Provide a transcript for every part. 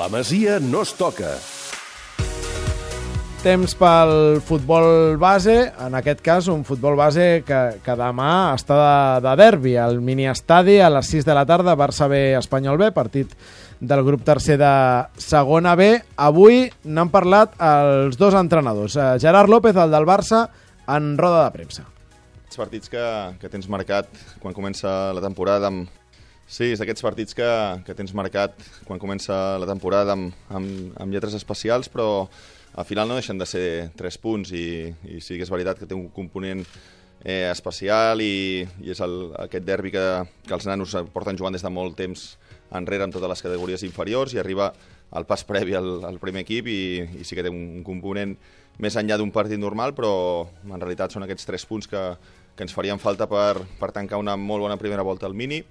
La Masia no es toca. Temps pel futbol base, en aquest cas un futbol base que, que demà està de, de derbi, al miniestadi a les 6 de la tarda, Barça B, Espanyol B, partit del grup tercer de segona B. Avui n'han parlat els dos entrenadors, eh, Gerard López, el del Barça, en roda de premsa. Els partits que, que tens marcat quan comença la temporada amb... Sí, és d'aquests partits que, que tens marcat quan comença la temporada amb, amb, amb lletres especials, però al final no deixen de ser tres punts i, i sí que és veritat que té un component eh, especial i, i és el, aquest derbi que, que els nanos porten jugant des de molt temps enrere amb totes les categories inferiors i arriba al pas previ al, al primer equip i, i sí que té un component més enllà d'un partit normal, però en realitat són aquests tres punts que, que ens farien falta per, per tancar una molt bona primera volta al Mini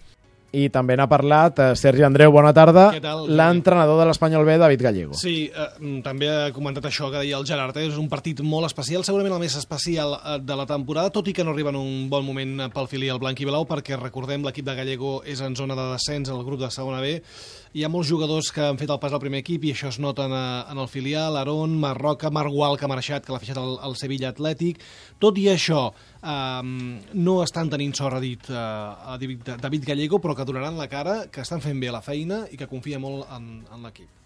i també n'ha parlat eh, Sergi Andreu, bona tarda, l'entrenador de l'Espanyol B, David Gallego. Sí, eh, també ha comentat això que deia el Gerard, eh? és un partit molt especial, segurament el més especial eh, de la temporada, tot i que no arriba en un bon moment pel filial blanc i blau, perquè recordem l'equip de Gallego és en zona de descens, el grup de segona B, hi ha molts jugadors que han fet el pas al primer equip i això es nota en, eh, en el filial, Aron, Marroca, Margual, que ha marxat, que l'ha fitxat al, al Sevilla Atlètic, tot i això, eh, no estan tenint sort, ha dit eh, David Gallego, però que donaran la cara, que estan fent bé la feina i que confia molt en, en l'equip.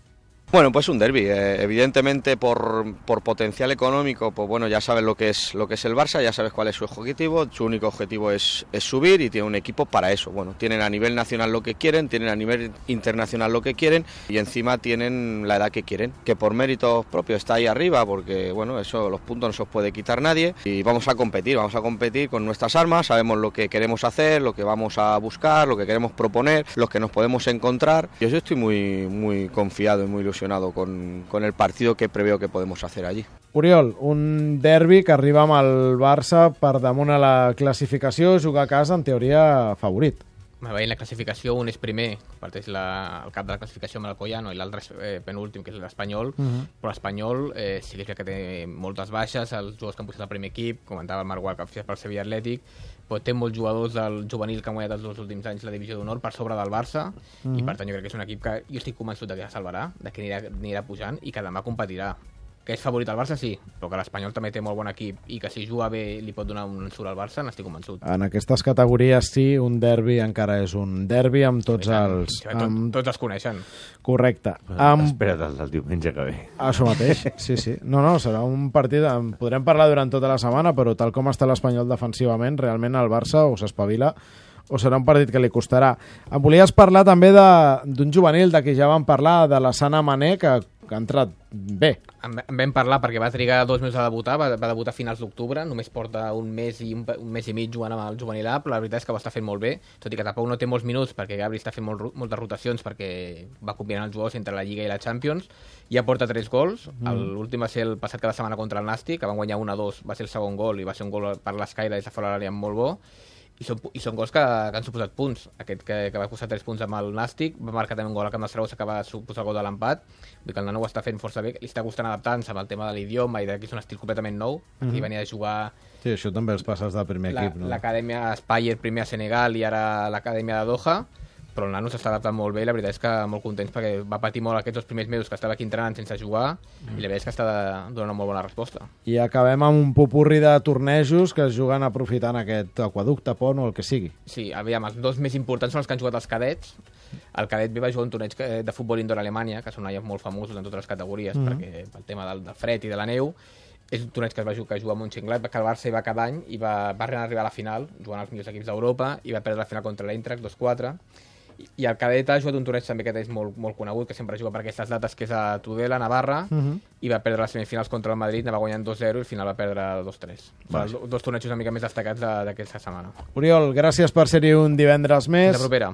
Bueno, pues un derby. Eh, evidentemente, por, por, potencial económico, pues bueno, ya sabes lo que es lo que es el Barça, ya sabes cuál es su objetivo. Su único objetivo es, es, subir y tiene un equipo para eso. Bueno, tienen a nivel nacional lo que quieren, tienen a nivel internacional lo que quieren y encima tienen la edad que quieren, que por méritos propios está ahí arriba, porque bueno, eso los puntos no se los puede quitar nadie y vamos a competir, vamos a competir con nuestras armas, sabemos lo que queremos hacer, lo que vamos a buscar, lo que queremos proponer, los que nos podemos encontrar. Yo, yo estoy muy muy confiado y muy ilusionado con, con el partido que preveo que podemos hacer allí. Oriol, un derbi que arriba amb el Barça per damunt a la classificació, jugar a casa en teoria favorit. Veient la classificació, un és primer, parteix la, el cap de la classificació amb el Collano i l'altre és eh, penúltim, que és l'Espanyol, uh -huh. però l'Espanyol eh, sí que que té moltes baixes, els jugadors que han posat al primer equip, comentava el Marc Gual, que ha pel Sevilla Atlètic, però té molts jugadors del juvenil que han guanyat els dos últims anys la divisió d'honor per sobre del Barça, uh -huh. i per tant jo crec que és un equip que jo estic convençut que salvarà, de que anirà, anirà pujant i que demà competirà que és favorit al Barça, sí, però que l'Espanyol també té molt bon equip i que si juga bé li pot donar un surt al Barça, n'estic convençut. En aquestes categories sí, un derbi encara és un derbi amb tots els... Sí, amb... Tots els coneixen. Correcte. Amb... Espera't el del diumenge que ve. Això mateix, sí, sí. No, no, serà un partit... En podrem parlar durant tota la setmana, però tal com està l'Espanyol defensivament, realment el Barça o s'espavila o serà un partit que li costarà. Em volies parlar també d'un juvenil de qui ja vam parlar, de la Sana Mané, que, que ha entrat bé. En, en vam parlar perquè va trigar dos mesos a debutar, va, va debutar a finals d'octubre, només porta un mes i un, un mes i mig jugant amb el juvenil A, però la veritat és que ho està fent molt bé, tot i que tampoc no té molts minuts perquè Gabri està fent molt, moltes rotacions perquè va combinant els jugadors entre la Lliga i la Champions, ja porta tres gols, mm. l'últim va ser el passat cada setmana contra el Nàstic, que van guanyar 1-2, va ser el segon gol i va ser un gol per l'escaire des de fora l'àrea molt bo, i són, i són gols que, que han suposat punts. Aquest que, que va posar 3 punts amb el Nàstic, va marcar també un gol al Camp de Saragossa que va suposar el gol de l'empat. Vull que el nano ho està fent força bé, li està costant adaptar-se amb el tema de l'idioma i que és un estil completament nou. Mm -hmm. Aquí venia de jugar... Sí, això també els passes del primer equip, no? L'acadèmia Spire primer a Senegal i ara l'acadèmia de Doha però el nano s'està adaptant molt bé i la veritat és que molt contents perquè va patir molt aquests dos primers mesos que estava aquí entrenant sense jugar mm. i la veritat és que està donant una molt bona resposta. I acabem amb un popurri de tornejos que es juguen aprofitant aquest aquaducte, pont o el que sigui. Sí, aviam, els dos més importants són els que han jugat els cadets. El cadet B va jugar un torneig de futbol indoor a Alemanya, que són molt famosos en totes les categories, mm. perquè pel tema del, del fred i de la neu, és un torneig que es va jugar, que jugar a Montxinglat, que el Barça hi va cada any i va, va arribar a la final, jugant als millors equips d'Europa, i va perdre la final contra l'Eintracht 2-4, i el cadet ha jugat un torneig també que és molt, molt conegut, que sempre juga per aquestes dates, que és a Tudela, Navarra, uh -huh. i va perdre les semifinals contra el Madrid, va guanyant 2-0 i al final va perdre 2-3. Dos tornejos una mica més destacats d'aquesta setmana. Oriol, gràcies per ser-hi un divendres més. De propera.